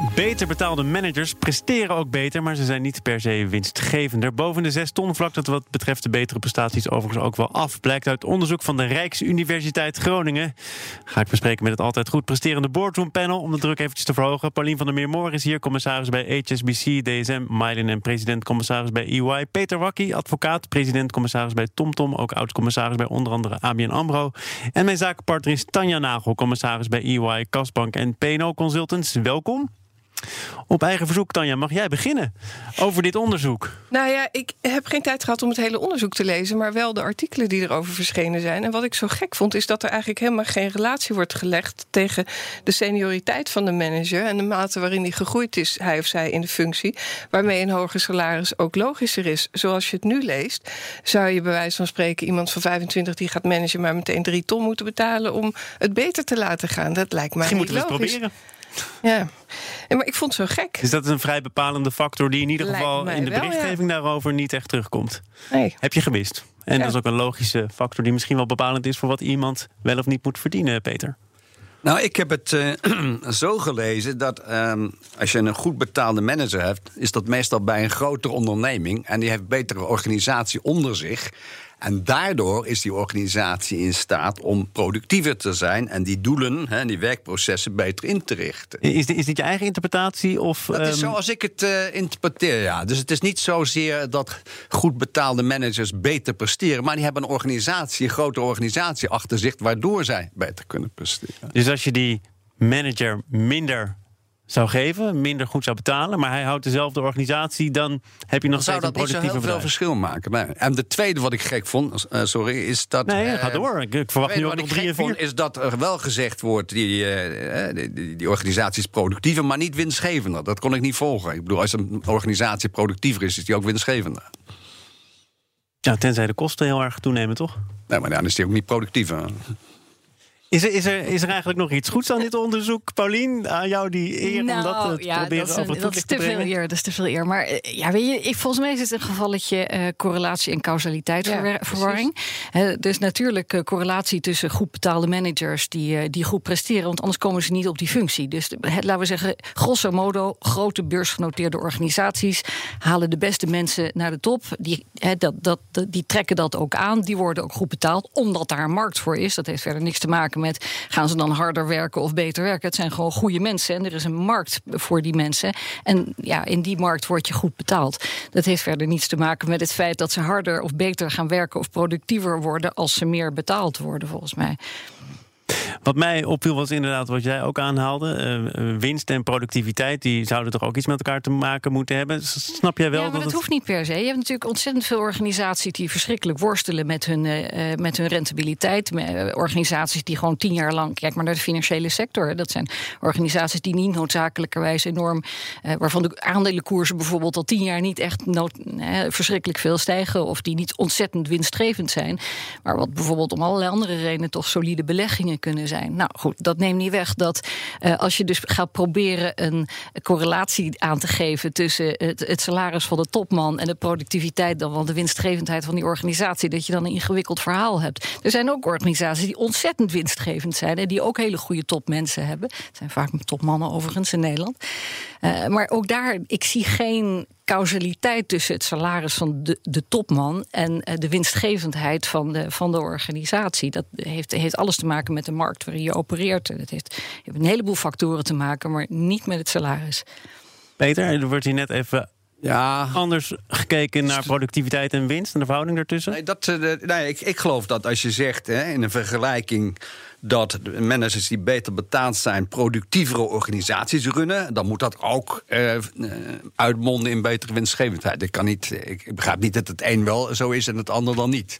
Beter betaalde managers presteren ook beter, maar ze zijn niet per se winstgevender. Boven de 6 ton vlakt het wat betreft de betere prestaties overigens ook wel af. Blijkt uit onderzoek van de Rijksuniversiteit Groningen. Ga ik bespreken met het altijd goed presterende boardroom panel om de druk eventjes te verhogen. Paulien van der Meermoor is hier, commissaris bij HSBC, DSM, Mylen en president-commissaris bij EY. Peter Wakkie, advocaat, president-commissaris bij TomTom, ook oud-commissaris bij onder andere ABN AMRO. En mijn zakenpartner is Tanja Nagel, commissaris bij EY, Kasbank en PNO Consultants. Welkom. Op eigen verzoek, Tanja, mag jij beginnen over dit onderzoek? Nou ja, ik heb geen tijd gehad om het hele onderzoek te lezen, maar wel de artikelen die erover verschenen zijn. En wat ik zo gek vond, is dat er eigenlijk helemaal geen relatie wordt gelegd tegen de senioriteit van de manager en de mate waarin die gegroeid is, hij of zij, in de functie. Waarmee een hoger salaris ook logischer is. Zoals je het nu leest, zou je bij wijze van spreken iemand van 25 die gaat managen, maar meteen drie ton moeten betalen om het beter te laten gaan. Dat lijkt mij Misschien moeten we het proberen. Ja. Ja, maar ik vond het zo gek. Is dat een vrij bepalende factor die in ieder Lijkt geval in de wel, berichtgeving daarover niet echt terugkomt? Nee. Heb je gemist? En Ja. dat is ook een logische factor die misschien wel bepalend is voor wat iemand wel of niet moet verdienen, Peter. Nou, ik heb het eh, zo gelezen dat ehm, als je een goed betaalde manager hebt, is dat meestal bij een grotere onderneming en die heeft betere organisatie onder zich. En daardoor is die organisatie in staat om productiever te zijn en die doelen en die werkprocessen beter in te richten. Is, dit- is dit je eigen interpretatie? Of, Dat is ehm, zoals ik het eh, interpreteer, ja. Dus het is niet zozeer dat goed betaalde managers beter presteren, maar die hebben een organisatie, een grote organisatie achter zich, waardoor zij beter kunnen presteren. Dus als je die manager minder zou geven, minder goed zou betalen, maar hij houdt dezelfde organisatie, dan heb je nog zou steeds dat een niet zo heel productieve veel bedrijf. verschil maken. En de tweede wat ik gek vond, eh, sorry, is dat... Nee, eh, ga door. Ik, ik verwacht nu ook wat nog ik drie en vier. is dat er wel gezegd wordt... Die, eh, die, die, die organisatie is productiever, maar niet winstgevender. Dat kon ik niet volgen. Ik bedoel, als een organisatie productiever is, is die ook winstgevender. Ja, tenzij de kosten heel erg toenemen, toch? Nee, maar dan is die ook niet productiever. Is er, is, er, is er eigenlijk nog iets goeds aan dit onderzoek, Paulien? Aan jou die eer om dat eh, te ja, proberen dat is, een- dat is te te veel eer. Dat is te veel eer. Maar eh, ja, weet je, ik, volgens mij is het een gevalletje eh, correlatie en causaliteit Ja, verwer- precies. verwarring. Eh, dus natuurlijk correlatie tussen goed betaalde managers die, die goed presteren, want anders komen ze niet op die functie. Dus de- het, laten we zeggen, grosso modo, grote beursgenoteerde organisaties halen de beste mensen naar de top. Die, dat, dat- die trekken dat ook aan. Die worden ook goed betaald, omdat daar een markt voor is. Dat heeft verder niks te maken met gaan ze dan harder werken of beter werken. Het zijn gewoon goede mensen en er is een markt voor die mensen. En ja, in die markt word je goed betaald. Dat heeft verder niets te maken met het feit dat ze harder of beter gaan werken of productiever worden als ze meer betaald worden, volgens mij. Wat mij opviel was inderdaad wat jij ook aanhaalde. eh, winst en productiviteit, die zouden toch ook iets met elkaar te maken moeten hebben. Snap jij wel ja, maar dat, hoeft niet per se. Je hebt natuurlijk ontzettend veel organisaties die verschrikkelijk worstelen met hun, eh, eh, met hun rentabiliteit. Eh, organisaties die gewoon tien jaar lang, kijk maar naar de financiële sector. Dat zijn organisaties die niet noodzakelijkerwijs enorm, eh, waarvan de aandelenkoersen bijvoorbeeld al tien jaar niet echt nood, eh, verschrikkelijk veel stijgen. Of die niet ontzettend winstgevend zijn. Maar wat bijvoorbeeld om allerlei andere redenen toch solide beleggingen kunnen zijn. Nou goed, dat neemt niet weg dat eh, als je dus gaat proberen een correlatie aan te geven tussen het, het salaris van de topman en de productiviteit, dan wel de winstgevendheid van die organisatie, dat je dan een ingewikkeld verhaal hebt. Er zijn ook organisaties die ontzettend winstgevend zijn en die ook hele goede topmensen hebben. Het zijn vaak topmannen overigens in Nederland. Eh, maar ook daar, ik zie geen causaliteit tussen het salaris van de, de topman en eh, de winstgevendheid van de, van de organisatie. Dat heeft, heeft alles te maken met de markt waarin je opereert. En het heeft, heeft een heleboel factoren te maken, maar niet met het salaris. Peter, er wordt hier net even Ja, anders gekeken naar productiviteit en winst en de verhouding daartussen. Nee, dat, eh, nee, ik, ik geloof dat als je zegt hè, in een vergelijking dat managers die beter betaald zijn productievere organisaties runnen, dan moet dat ook eh, eh, uitmonden in betere winstgevendheid. Ik, kan niet, ik, begrijp niet dat het een wel zo is en het ander dan niet.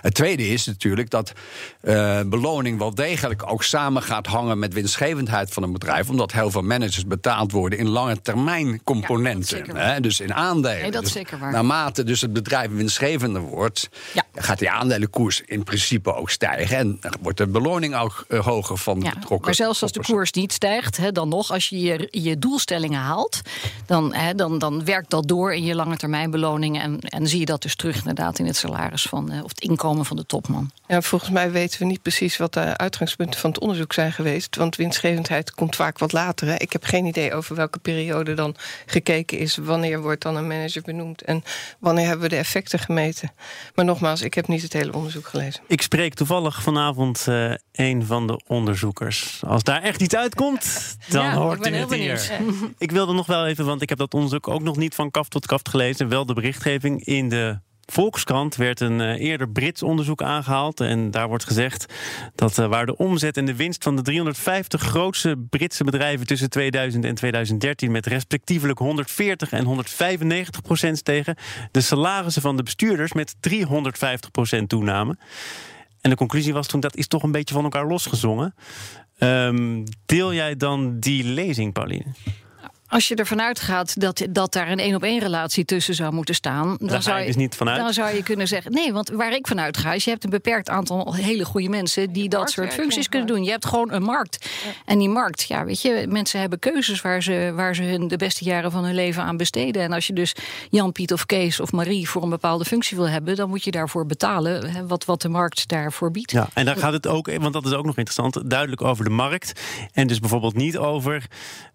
Het tweede is natuurlijk dat eh, beloning wel degelijk ook samen gaat hangen met winstgevendheid van een bedrijf, omdat heel veel managers betaald worden in lange termijn componenten. hè, dus in aandelen. Nee, dat is Dus zeker waar. Naarmate dus het bedrijf winstgevender wordt, Ja. Gaat die aandelenkoers in principe ook stijgen. En dan wordt de beloning ook eh, hoger van Ja, betrokken. maar zelfs als de koers niet stijgt, hè, dan nog, als je je, je doelstellingen haalt, dan, hè, dan, dan werkt dat door in je lange termijn beloningen. En, en zie je dat dus terug inderdaad in het salaris van, eh, of het inkomen van de topman. Ja, volgens mij weten we niet precies wat de uitgangspunten van het onderzoek zijn geweest. Want winstgevendheid komt vaak wat later. Hè. Ik heb geen idee over welke periode dan gekeken is. Wanneer wordt dan een manager benoemd en wanneer hebben we de effecten gemeten. Maar nogmaals, ik heb niet het hele onderzoek gelezen. Ik spreek toevallig vanavond eh, een van de onderzoekers. Als daar echt iets uitkomt, dan Ja, hoort u het heel hier. benieuwd. Ik wilde nog wel even, want ik heb dat onderzoek ook nog niet van kaft tot kaft gelezen. Wel de berichtgeving in de Volkskrant werd een eh, eerder Brits onderzoek aangehaald. En daar wordt gezegd dat eh, waar de omzet en de winst van de 350 grootste Britse bedrijven tussen 2000 en 2013 met respectievelijk 140 en 195 procent stegen, de salarissen van de bestuurders met 350 procent toenamen. En de conclusie was toen dat is toch een beetje van elkaar losgezongen. Ehm, deel jij dan die lezing, Pauline? Als je ervan uitgaat dat, dat daar een één op één relatie tussen zou moeten staan, dan Daar zou je dus niet vanuit. Dan zou je kunnen zeggen, nee, want waar ik vanuit ga, is je hebt een beperkt aantal hele goede mensen die dat soort functies kunnen doen. Je hebt gewoon een markt. En die markt, ja, weet je, mensen hebben keuzes waar ze, waar ze hun de beste jaren van hun leven aan besteden. En als je dus Jan, Piet of Kees of Marie voor een bepaalde functie wil hebben, dan moet je daarvoor betalen hè, wat, wat de markt daarvoor biedt. Ja, en dan gaat het ook, want dat is ook nog interessant, duidelijk over de markt. En dus bijvoorbeeld niet over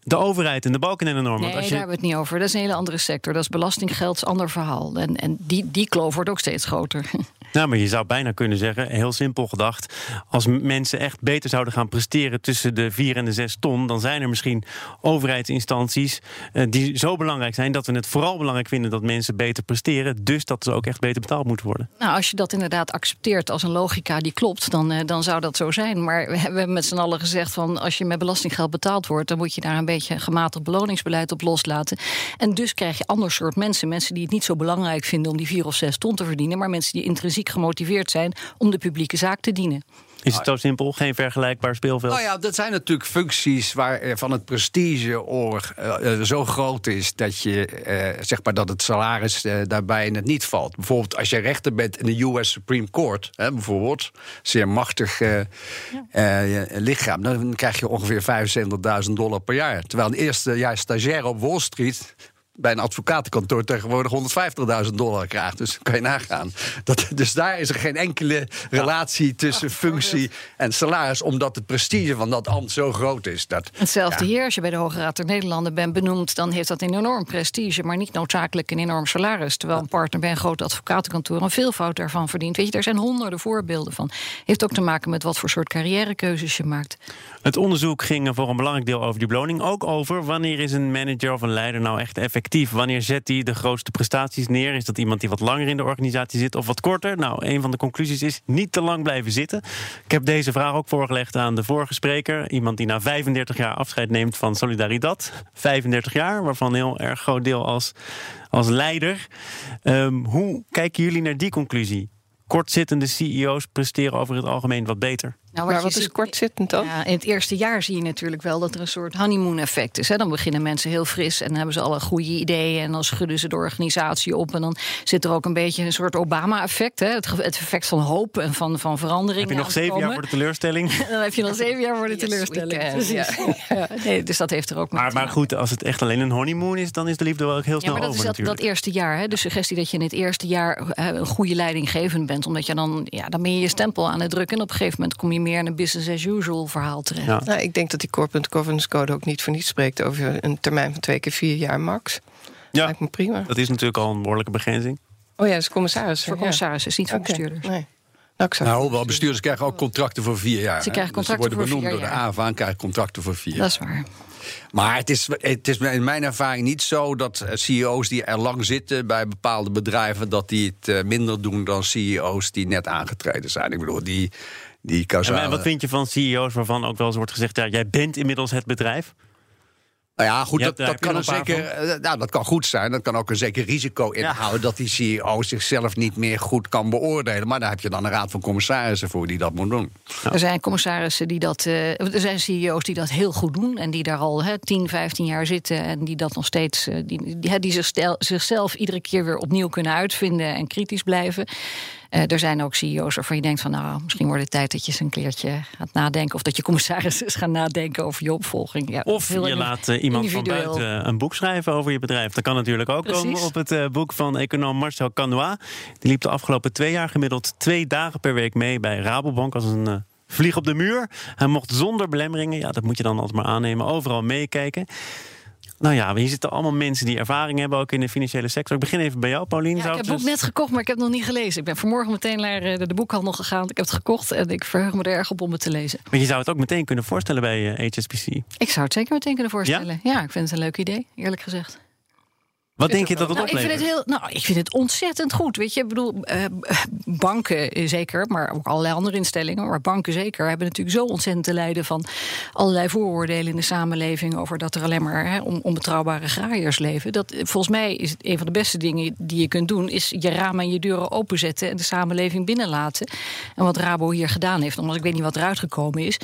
de overheid en de balken en de normen. Nee, als daar je, hebben we het niet over. Dat is een hele andere sector. Dat is belastinggeld, is een ander verhaal. En, en die, die kloof wordt ook steeds groter. nou, maar je zou bijna kunnen zeggen, heel simpel gedacht, als mensen echt beter zouden gaan presteren tussen de 4 en de 6 ton, dan zijn er misschien overheidsinstanties eh, die zo belangrijk zijn dat we het vooral belangrijk vinden dat mensen beter presteren, dus dat ze ook echt beter betaald moeten worden. Nou, als je dat inderdaad accepteert als een logica die klopt, dan, eh, dan zou dat zo zijn. Maar we hebben met z'n allen gezegd van als je met belastinggeld betaald wordt, dan moet je daar een beetje een gematigd beloningsbeleid op loslaten. En dus krijg je ander soort mensen. Mensen die het niet zo belangrijk vinden om die vier of zes ton te verdienen, maar mensen die intrinsiek gemotiveerd zijn om de publieke zaak te dienen. Is het zo simpel? Geen vergelijkbaar speelveld? Nou ja, dat zijn natuurlijk functies waar eh, van het prestige or, eh, eh, zo groot is dat je eh, zeg maar dat het salaris eh, daarbij in het niet valt. Bijvoorbeeld als je rechter bent in de US Supreme Court, hè, bijvoorbeeld, zeer machtig eh, eh, lichaam, dan krijg je ongeveer 75.000 dollar per jaar. Terwijl een eerste jaar stagiair op Wall Street bij een advocatenkantoor tegenwoordig 150.000 dollar krijgt. Dus kan je nagaan. Dat, dus daar is er geen enkele relatie tussen functie en salaris, omdat het prestige van dat ambt zo groot is. Dat, Hetzelfde ja. hier, als je bij de Hoge Raad der Nederlanden bent benoemd, dan heeft dat een enorm prestige, maar niet noodzakelijk een enorm salaris. Terwijl een partner bij een groot advocatenkantoor een veelvoud daarvan verdient. Weet je, daar zijn honderden voorbeelden van. Heeft ook te maken met wat voor soort carrièrekeuzes je maakt. Het onderzoek ging voor een belangrijk deel over die beloning. Ook over wanneer is een manager of een leider nou echt effectief? Wanneer zet hij de grootste prestaties neer? Is dat iemand die wat langer in de organisatie zit of wat korter? Nou, een van de conclusies is niet te lang blijven zitten. Ik heb deze vraag ook voorgelegd aan de vorige spreker. Iemand die na 35 jaar afscheid neemt van Solidaridad. 35 jaar, waarvan heel erg groot deel als, als leider. Ehm, hoe kijken jullie naar die conclusie? Kortzittende CEO's presteren over het algemeen wat beter. Nou, Maar je wat is ziet- kortzittend dan? Ja, in het eerste jaar zie je natuurlijk wel dat er een soort honeymoon-effect is. Hè. Dan beginnen mensen heel fris en dan hebben ze alle goede ideeën. En dan schudden ze de organisatie op. En dan zit er ook een beetje een soort Obama-effect. hè. Het, het effect van hoop en van, van verandering. Heb je nog zeven jaar voor de teleurstelling? Dan heb je nog zeven jaar voor de Yes, teleurstelling. Precies. Ja, nee, dus dat heeft er ook mee Maar, maar goed, als het echt alleen een honeymoon is, dan is de liefde wel ook heel Ja, snel maar dat over is dat, dat natuurlijk. eerste jaar. Hè? De suggestie dat je in het eerste jaar een goede leidinggevend bent. Omdat je dan, ja, dan ben je je stempel aan het drukken. En op een gegeven moment kom je meer in een business as usual verhaal terecht. Ja. Nou, ik denk dat die corporate governance code ook niet voor niets spreekt over een termijn van twee keer vier jaar max. Ja, Lijkt me prima. dat is natuurlijk al een behoorlijke begrenzing. Oh ja, dat is commissaris. Voor commissarissen, niet voor Oké, bestuurders. Nee. Nou, Nou, wel, bestuurders krijgen ook contracten voor vier jaar. Ze krijgen Dus contracten worden voor benoemd vier door de jaar. AVA en krijgen contracten voor vier Dat is waar. Maar het is, het is in mijn ervaring niet zo dat eh, CEO's die er lang zitten bij bepaalde bedrijven, dat die het eh, minder doen dan CEO's die net aangetreden zijn. Ik bedoel, die, die En wat vind je van CEO's waarvan ook wel eens wordt gezegd... ja, jij bent inmiddels het bedrijf? Nou ja, goed, dat, hebt- dat, kan een er zeker, eh, nou, dat kan goed zijn. Dat kan ook een zeker risico inhouden dat die CEO zichzelf niet meer goed kan beoordelen. Maar daar heb je dan een raad van commissarissen voor die dat moet doen. Er zijn commissarissen die dat. eh, er zijn CEO's die dat heel goed doen. En die daar al hè, 10, 15 jaar zitten. En die dat nog steeds. eh, die, die, zichzelf iedere keer weer opnieuw kunnen uitvinden. En kritisch blijven. Eh, er zijn ook CEO's waarvan je denkt van nou, misschien wordt het tijd dat je eens een keertje gaat nadenken. Of dat je commissarissen eens gaan nadenken over je opvolging. Ja, Of je laat eh, iemand van buiten een boek schrijven over je bedrijf. Dat kan natuurlijk ook Precies. komen op het eh, boek van econoom Marcel Canois. Die liep de afgelopen twee jaar gemiddeld twee dagen per week mee bij Rabobank als een vlieg op de muur. Hij mocht zonder belemmeringen, ja, dat moet je dan altijd maar aannemen, overal meekijken. Nou ja, hier zitten allemaal mensen die ervaring hebben, ook in de financiële sector. Ik begin even bij jou, Paulien. Ja, ik heb het boek dus- net gekocht, maar ik heb het nog niet gelezen. Ik ben vanmorgen meteen naar eh, de, de boekhandel gegaan. Ik heb het gekocht en ik verheug me er erg op om het te lezen. Maar je zou het ook meteen kunnen voorstellen bij eh, HSBC. Ik zou het zeker meteen kunnen voorstellen. Ja, ik vind het een leuk idee, eerlijk gezegd. Wat denk je dat het Nou, ik, vind oplevert? het heel, nou, ik vind het ontzettend goed. Weet je, ik bedoel, eh, banken eh, zeker, maar ook allerlei andere instellingen, maar banken zeker, hebben natuurlijk zo ontzettend te lijden van allerlei vooroordelen in de samenleving over dat er alleen maar hè, on- onbetrouwbare graaiers leven. Dat, eh, volgens mij is het een van de beste dingen die je kunt doen, is je ramen en je deuren openzetten en de samenleving binnenlaten. En wat Rabo hier gedaan heeft, omdat ik weet niet wat eruit gekomen is,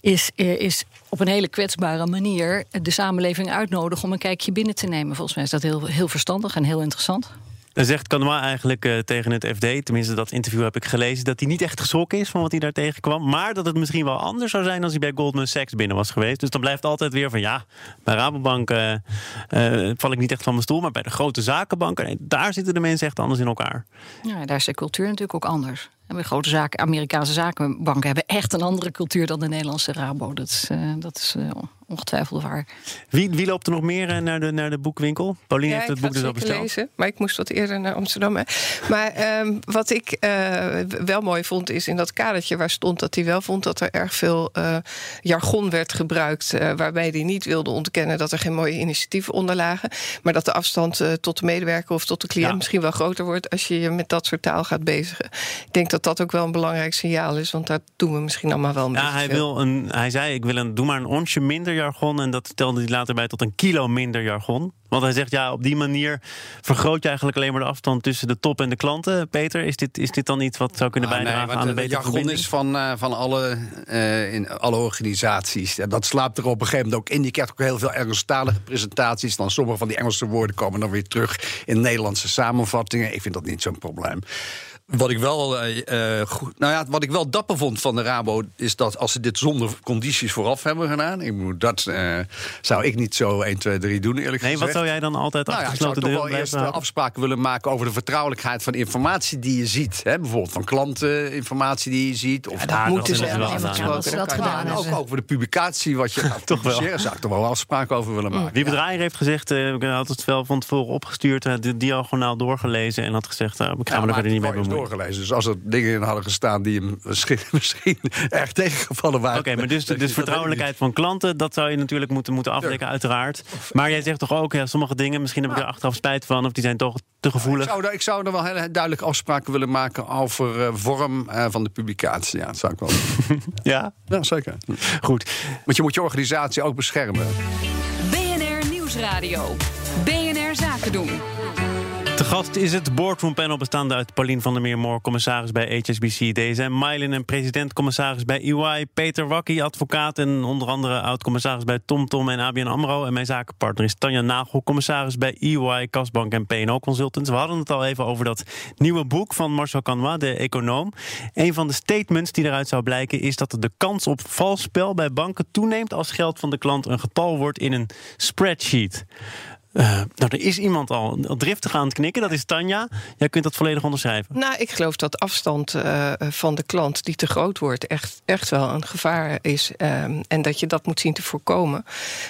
is, eh, is op een hele kwetsbare manier de samenleving uitnodigen om een kijkje binnen te nemen. Volgens mij is dat heel, heel verstandig en heel interessant. Dan zegt Canois eigenlijk eh, tegen het FD, tenminste dat interview heb ik gelezen, dat hij niet echt geschrokken is van wat hij daar tegenkwam. Maar dat het misschien wel anders zou zijn als hij bij Goldman Sachs binnen was geweest. Dus dan blijft altijd weer van ja, bij Rabobank eh, eh, val ik niet echt van mijn stoel. Maar bij de grote zakenbanken, nee, daar zitten de mensen echt anders in elkaar. Ja, daar is de cultuur natuurlijk ook anders. En bij grote zaken, Amerikaanse zakenbanken hebben echt een andere cultuur dan de Nederlandse Rabo. Dat is, eh, dat is eh, ongetwijfeld waar. Wie, wie loopt er nog meer eh, naar de, naar de boekwinkel? Paulien Ja, heeft het boek dus al zeker besteld. lezen, maar ik moest wat eerder naar Amsterdam. hè. Maar ehm, wat ik eh, wel mooi vond, is in dat kadertje waar stond dat hij wel vond dat er erg veel eh, jargon werd gebruikt. eh, waarbij hij niet wilde ontkennen dat er geen mooie initiatieven onder lagen. Maar dat de afstand eh, tot de medewerker of tot de cliënt Ja. misschien wel groter wordt als je je met dat soort taal gaat bezigen. Ik denk dat dat ook wel een belangrijk signaal is, want daar doen we misschien allemaal wel een Ja, beetje hij, veel. wil een, hij zei, ik wil een, doe maar een onsje minder jargon. En dat telde hij later bij tot een kilo minder jargon. Want hij zegt, ja, op die manier vergroot je eigenlijk alleen maar de afstand tussen de top en de klanten. Peter, is dit, is dit dan iets wat zou kunnen Ah, bijdragen nee, aan eh, betere jargon verbinding? is van, eh, van alle, eh, in alle organisaties. En dat slaapt er op een gegeven moment ook in. Je krijgt ook heel veel Engelstalige presentaties. Dan sommige van die Engelse woorden komen dan weer terug in Nederlandse samenvattingen. Ik vind dat niet zo'n probleem. Wat ik, wel, eh, eh, goed, nou ja, wat ik wel dapper vond van de Rabo... is dat als ze dit zonder condities vooraf hebben gedaan... Ik moet, dat eh, zou ik niet zo 1, 2, 3 doen, eerlijk Nee, gezegd. wat zou jij dan altijd Nou ja, ik zou toch wel eerst houden? afspraken willen maken over de vertrouwelijkheid van informatie die je ziet. Hè? Bijvoorbeeld van klanteninformatie die je ziet. Of dat moeten ze hebben wel gedaan. dat ze dat Ja, gedaan en ook hebben. over de publicatie wat je gaat Toch wel. Zou ik er wel afspraken over willen maken. Wie Draaier heeft gezegd, eh, ik had het wel van tevoren opgestuurd, de diagonaal doorgelezen en had gezegd, eh, ik ga me er verder niet mee bemoeien. Doorgelezen. Dus als er dingen in hadden gestaan die hem misschien, misschien erg tegengevallen waren. Oké, maar dus, dus vertrouwelijkheid van klanten, dat zou je natuurlijk moeten, moeten afdekken, uiteraard. Maar jij zegt toch ook, ja, sommige dingen, misschien heb ik er achteraf spijt van, of die zijn toch te gevoelig. Ik zou, er, ik zou er wel heel duidelijk afspraken willen maken over eh, vorm eh, van de publicatie. Ja, dat zou ik wel. Ja, ja, zeker. goed. Want je moet je organisatie ook beschermen. BNR Nieuwsradio. BNR Zaken doen. Te gast is het boardroompanel bestaande uit Paulien van der Meermoor, commissaris bij HSBC, DSM, Mylin en president-commissaris bij EY, Peter Wakkie, advocaat en onder andere oud-commissaris bij TomTom en ABN AMRO. En mijn zakenpartner is Tanja Nagel, commissaris bij EY, Kasbank en P&O Consultants. We hadden het al even over dat nieuwe boek van Marcel Canois, de econoom. Een van de statements die eruit zou blijken is dat de kans op vals spel bij banken toeneemt als geld van de klant een getal wordt in een spreadsheet. Eh, nou, er is iemand al driftig aan het knikken. Dat is Tanja. Jij kunt dat volledig onderschrijven. Nou, ik geloof dat afstand eh, van de klant die te groot wordt echt, echt wel een gevaar is. ehm, en dat je dat moet zien te voorkomen.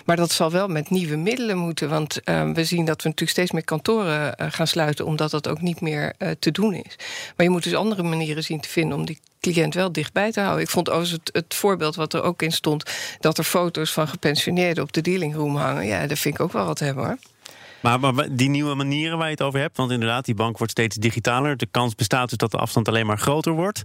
Maar dat zal wel met nieuwe middelen moeten. Want ehm, we zien dat we natuurlijk steeds meer kantoren eh, gaan sluiten, omdat dat ook niet meer te doen is. Maar je moet dus andere manieren zien te vinden om die cliënt wel dichtbij te houden. Ik vond overigens het, het voorbeeld wat er ook in stond... dat er foto's van gepensioneerden op de dealingroom hangen. Ja, dat vind ik ook wel wat hebben, hoor. Maar, maar die nieuwe manieren waar je het over hebt, want inderdaad, die bank wordt steeds digitaler. De kans bestaat dus dat de afstand alleen maar groter wordt.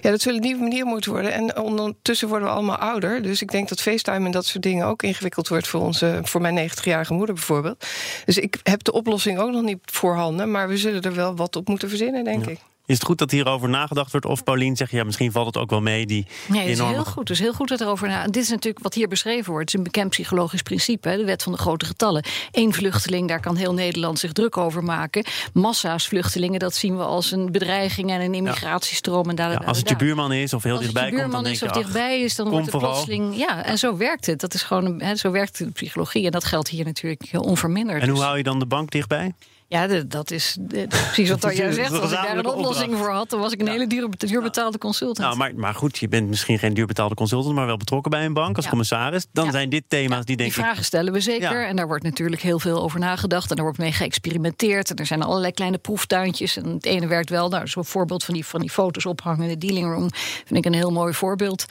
Ja, dat zullen nieuwe manieren moeten worden. En ondertussen worden we allemaal ouder. Dus ik denk dat FaceTime en dat soort dingen ook ingewikkeld wordt voor, onze, voor mijn 90-jarige moeder bijvoorbeeld. Dus ik heb de oplossing ook nog niet voorhanden. Maar we zullen er wel wat op moeten verzinnen, denk ik. Is het goed dat hierover nagedacht wordt? Of Paulien zegt, ja, misschien valt het ook wel mee. Die Nee, het is enorme... heel goed. Het is heel goed dat erover na. Dit is natuurlijk wat hier beschreven wordt. Het is een bekend psychologisch principe, hè, de wet van de grote getallen. Eén vluchteling, daar kan heel Nederland zich druk over maken. Massa's vluchtelingen, dat zien we als een bedreiging en een immigratiestroom. En daar, Ja, als het je buurman is of heel als dichtbij je komt, dan buurman denk is je, of ach, dichtbij is, dan wordt het plotseling. Ja, en zo werkt het. Dat is gewoon, hè, zo werkt de psychologie. En dat geldt hier natuurlijk heel onverminderd. En hoe Dus- hou je dan de bank dichtbij? Ja, de- dat is de- precies wat jij zegt. Als ik daar een oplossing opdracht. voor had, dan was ik een hele duur, duur betaalde consultant. Nou, maar, maar goed, je bent misschien geen duurbetaalde consultant, maar wel betrokken bij een bank als Ja. commissaris. Dan Ja. zijn dit thema's die denk Die ik. vragen stellen we zeker. En daar wordt natuurlijk heel veel over nagedacht. En daar wordt mee geëxperimenteerd. En er zijn allerlei kleine proeftuintjes. En het ene werkt wel. Nou, zo'n voorbeeld van die, van die foto's ophangen in de dealing room. Vind ik een heel mooi voorbeeld.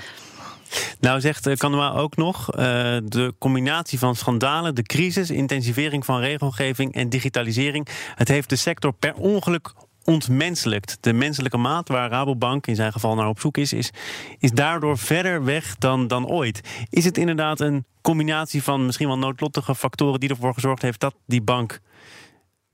Nou zegt uh, Kanua ook nog, eh, de combinatie van schandalen, de crisis, intensivering van regelgeving en digitalisering. Het heeft de sector per ongeluk ontmenselijkt. De menselijke maat waar Rabobank in zijn geval naar op zoek is, is, is daardoor verder weg dan, dan ooit. Is het inderdaad een combinatie van misschien wel noodlottige factoren die ervoor gezorgd heeft dat die bank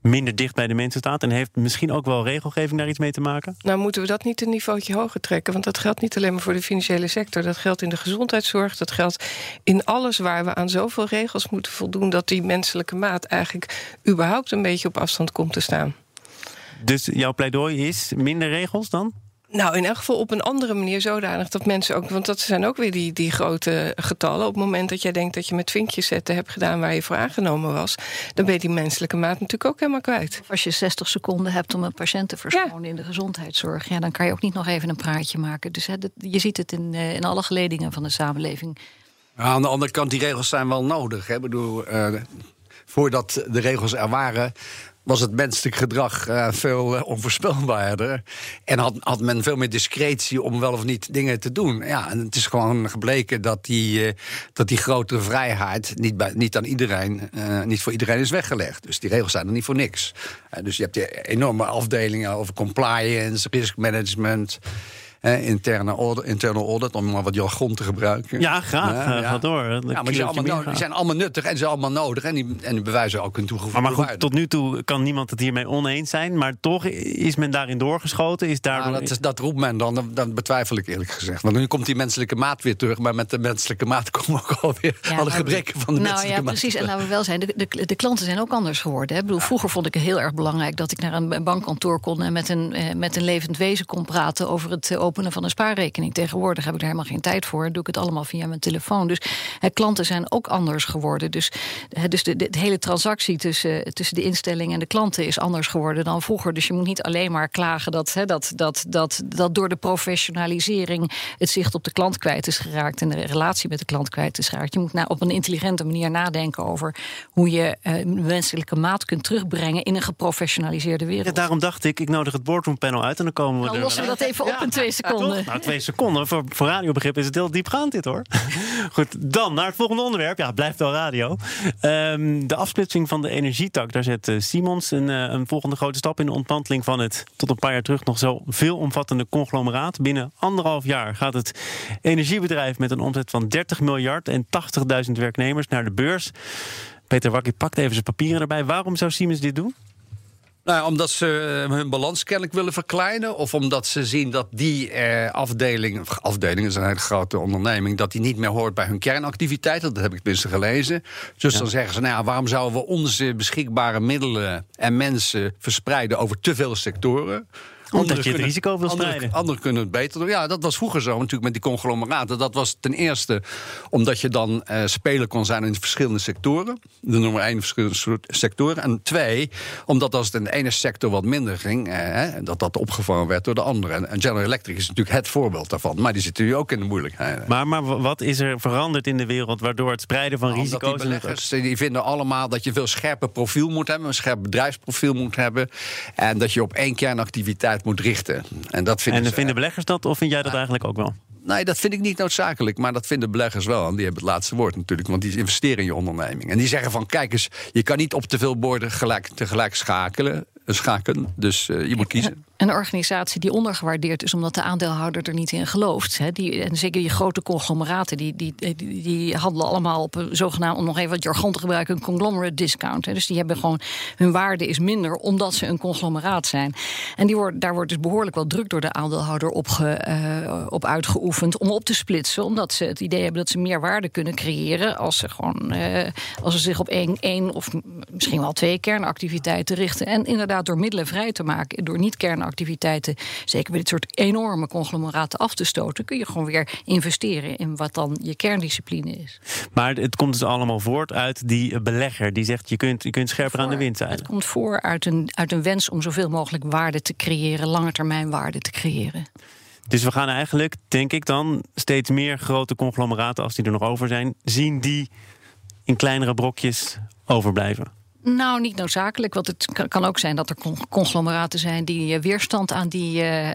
minder dicht bij de mensen staat? En heeft misschien ook wel regelgeving daar iets mee te maken? Nou, moeten we dat niet een niveautje hoger trekken? Want dat geldt niet alleen maar voor de financiële sector. Dat geldt in de gezondheidszorg. Dat geldt in alles waar we aan zoveel regels moeten voldoen. dat die menselijke maat eigenlijk überhaupt een beetje op afstand komt te staan. Dus jouw pleidooi is minder regels dan? Nou, in elk geval op een andere manier zodanig dat mensen ook... want dat zijn ook weer die, die grote getallen. Op het moment dat jij denkt dat je met vinkjes zetten hebt gedaan... waar je voor aangenomen was... dan ben je die menselijke maat natuurlijk ook helemaal kwijt. Of als je 60 seconden hebt om een patiënt te verschonen in de gezondheidszorg... Ja, dan kan je ook niet nog even een praatje maken. Dus hè, dat- je ziet het in, eh, in alle geledingen van de samenleving. Ja, aan de andere kant, die regels zijn wel nodig. Hè? Ik bedoel, eh, voordat de regels er waren, was het menselijk gedrag eh, veel eh, onvoorspelbaarder. En had, had men veel meer discretie om wel of niet dingen te doen. Ja, en het is gewoon gebleken dat die, eh, dat die grotere vrijheid niet, bij, niet aan iedereen, niet voor iedereen is weggelegd. Dus die regels zijn er niet voor niks. Dus je hebt die enorme afdelingen over compliance, risk management. Eh, interne audit, internal audit, om maar wat jargon te gebruiken. Ja, graag. Ja, ja. Ga door. Dat Ja, maar die zijn, allemaal meer nodig, die graag. zijn allemaal nuttig en ze zijn allemaal nodig. En die, en die bewijzen ook hun Maar, toegevoegde maar goed, waarde. tot nu toe kan niemand het hiermee oneens zijn. Maar toch is men daarin doorgeschoten. Is Ja, daardoor... dat, is- dat roept men dan, dan, betwijfel ik eerlijk gezegd. Want nu komt die menselijke maat weer terug. Maar met de menselijke maat komen ook alweer Ja, alle maar- gebreken van de nou menselijke ja, maat. precies. En laten we wel zijn, de, de, de klanten zijn ook anders geworden. Hè. Ik bedoel, vroeger vond ik het heel erg belangrijk dat ik naar een bankkantoor kon en met een, eh, met een levend wezen kon praten over het eh, openen van een spaarrekening. Tegenwoordig heb ik daar helemaal geen tijd voor. Doe ik het allemaal via mijn telefoon. Dus hè, klanten zijn ook anders geworden. Dus, hè, dus de, de, de hele transactie tussen, tussen de instelling en de klanten is anders geworden dan vroeger. Dus je moet niet alleen maar klagen dat, hè, dat, dat, dat, dat door de professionalisering het zicht op de klant kwijt is geraakt en de relatie met de klant kwijt is geraakt. Je moet nou op een intelligente manier nadenken over hoe je eh, menselijke maat kunt terugbrengen in een geprofessionaliseerde wereld. Ja, daarom dacht ik, ik nodig het boardroom panel uit en dan komen we Dan er lossen we dat even op in twee seconden. Nou, twee seconden. Voor, voor radiobegrip is het heel diepgaand dit hoor. Goed, dan naar het volgende onderwerp. Ja, blijft wel radio. Ehm, de afsplitsing van de energietak. Daar zet eh, Simons een, eh, een volgende grote stap in de ontmanteling van het tot een paar jaar terug nog zo veelomvattende conglomeraat. Binnen anderhalf jaar gaat het energiebedrijf met een omzet van 30 miljard en 80.000 werknemers naar de beurs. Peter Wakkie pakt even zijn papieren erbij. Waarom zou Siemens dit doen? Nou, omdat ze eh, hun balans kennelijk willen verkleinen. Of omdat ze zien dat die eh, afdeling, afdeling is een hele grote onderneming, dat die niet meer hoort bij hun kernactiviteiten. Dat heb ik tenminste gelezen. Dus dan zeggen ze, nou ja, waarom zouden we onze beschikbare middelen en mensen verspreiden over te veel sectoren? Omdat je het kunnen- risico wil spreiden. Anderen kunnen het beter doen. Ja, dat was vroeger zo natuurlijk met die conglomeraten. Dat was ten eerste omdat je dan eh, speler kon zijn in verschillende sectoren. De nummer één verschillende soort sectoren. En twee, omdat als het in de ene sector wat minder ging... Eh, dat dat opgevangen werd door de andere. En- En General Electric is natuurlijk het voorbeeld daarvan. Maar die zitten nu ook in de moeilijkheden. Maar, maar wat is er veranderd in de wereld waardoor het spreiden van Omdat risico's... die beleggers die vinden allemaal dat je veel scherper profiel moet hebben, een scherp bedrijfsprofiel moet hebben. En dat je op één kernactiviteit moet richten. En dat vinden En ze- vinden beleggers dat of vind jij dat eigenlijk ook wel? Nee, dat vind ik niet noodzakelijk. Maar dat vinden beleggers wel. En die hebben het laatste woord natuurlijk. Want die investeren in je onderneming. En die zeggen van, kijk eens, je kan niet op te veel borden gelijk, tegelijk schakelen. eh, Schaken. Dus eh, je moet kiezen. Een organisatie die ondergewaardeerd is omdat de aandeelhouder er niet in gelooft. Hè. Die, en zeker die grote conglomeraten, die, die, die, die handelen allemaal op een zogenaamd, om nog even wat jargon te gebruiken, een conglomerate discount. Hè. Dus die hebben gewoon, hun waarde is minder omdat ze een conglomeraat zijn. En die wordt, daar wordt dus behoorlijk wel druk door de aandeelhouder op, ge, uh, op uitgeoefend om op te splitsen. Omdat ze het idee hebben dat ze meer waarde kunnen creëren als ze gewoon uh, als ze zich op één, één of misschien wel twee kernactiviteiten richten. En inderdaad door middelen vrij te maken, door niet kernactiviteiten, zeker bij dit soort enorme conglomeraten af te stoten, kun je gewoon weer investeren in wat dan je kerndiscipline is. Maar het komt dus allemaal voort uit die belegger die zegt je kunt, je kunt scherper voor, aan de wind zijn. Het komt voor uit een, uit een wens om zoveel mogelijk waarde te creëren, lange termijn waarde te creëren. Dus we gaan eigenlijk, denk ik dan, steeds meer grote conglomeraten, als die er nog over zijn, zien die in kleinere brokjes overblijven. Nou, niet noodzakelijk. Want het kan ook zijn dat er conglomeraten zijn die weerstand aan die, uh,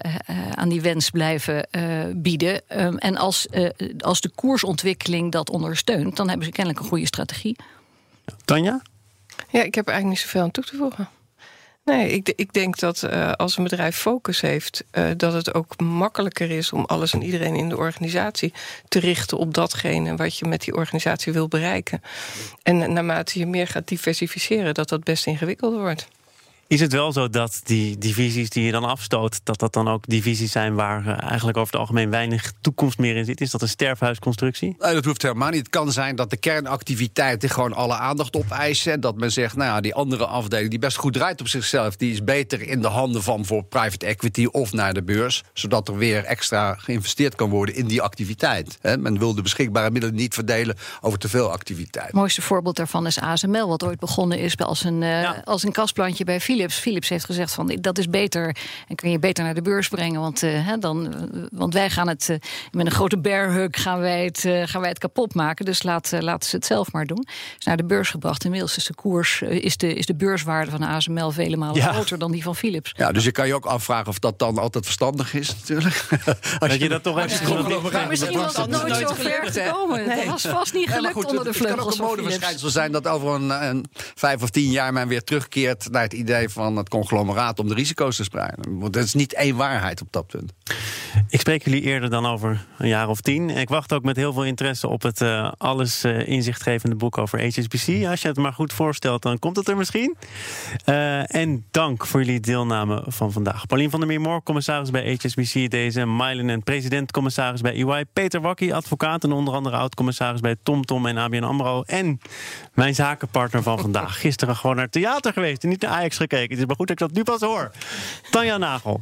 aan die wens blijven uh, bieden. Um, en als, uh, als de koersontwikkeling dat ondersteunt, dan hebben ze kennelijk een goede strategie. Tanja? Ja, ik heb er eigenlijk niet zoveel aan toe te voegen. Nee, ik, ik denk dat uh, als een bedrijf focus heeft, uh, dat het ook makkelijker is om alles en iedereen in de organisatie te richten op datgene wat je met die organisatie wil bereiken. En naarmate je meer gaat diversificeren, dat dat best ingewikkeld wordt. Is het wel zo dat die divisies die je dan afstoot, dat dat dan ook divisies zijn waar uh, eigenlijk over het algemeen weinig toekomst meer in zit? Is dat een sterfhuisconstructie? Nee, dat hoeft helemaal niet. Het kan zijn dat de kernactiviteiten gewoon alle aandacht opeisen. En dat men zegt, nou ja, die andere afdeling die best goed draait op zichzelf, die is beter in de handen van voor private equity of naar de beurs. Zodat er weer extra geïnvesteerd kan worden in die activiteit. He, men wil de beschikbare middelen niet verdelen over te veel activiteit. Het mooiste voorbeeld daarvan is ASML, wat ooit begonnen is als een, uh, ja. als een kastplantje bij Philips. Philips. Philips heeft gezegd van dat is beter en kun je beter naar de beurs brengen. Want, uh, dan, want wij gaan het uh, met een grote bear hug gaan wij het, uh, gaan wij het kapot maken. Dus laat, laten ze het zelf maar doen. Is naar de beurs gebracht. Inmiddels is de koers, is de, is de beurswaarde van ASML vele malen ja. groter dan die van Philips. Ja, dus je kan je ook afvragen of dat dan altijd verstandig is, natuurlijk. Als je, je dat toch even maar Misschien was het nooit zo ver gekomen. Nee. Dat was vast niet gelukt goed, onder de vleugels. Het kan ook een modeverschijnsel zijn dat over een, een vijf of tien jaar men weer terugkeert naar het idee van het conglomeraat om de risico's te spreiden. Want het is niet één waarheid op dat punt. Ik spreek jullie eerder dan over een jaar of tien. Ik wacht ook met heel veel interesse op het uh, alles uh, inzichtgevende boek over HSBC. Als je het maar goed voorstelt, dan komt het er misschien. Uh, en dank voor jullie deelname van vandaag. Paulien van der Meermoor, commissaris bij HSBC. Deze Mylen en president-commissaris bij EY. Peter Wakkie, advocaat en onder andere oud-commissaris bij TomTom Tom en ABN AMRO. En mijn zakenpartner van vandaag. Gisteren gewoon naar het theater geweest en niet naar Ajax gekeken. Het is maar goed dat ik dat nu pas hoor. Tanja Nagel.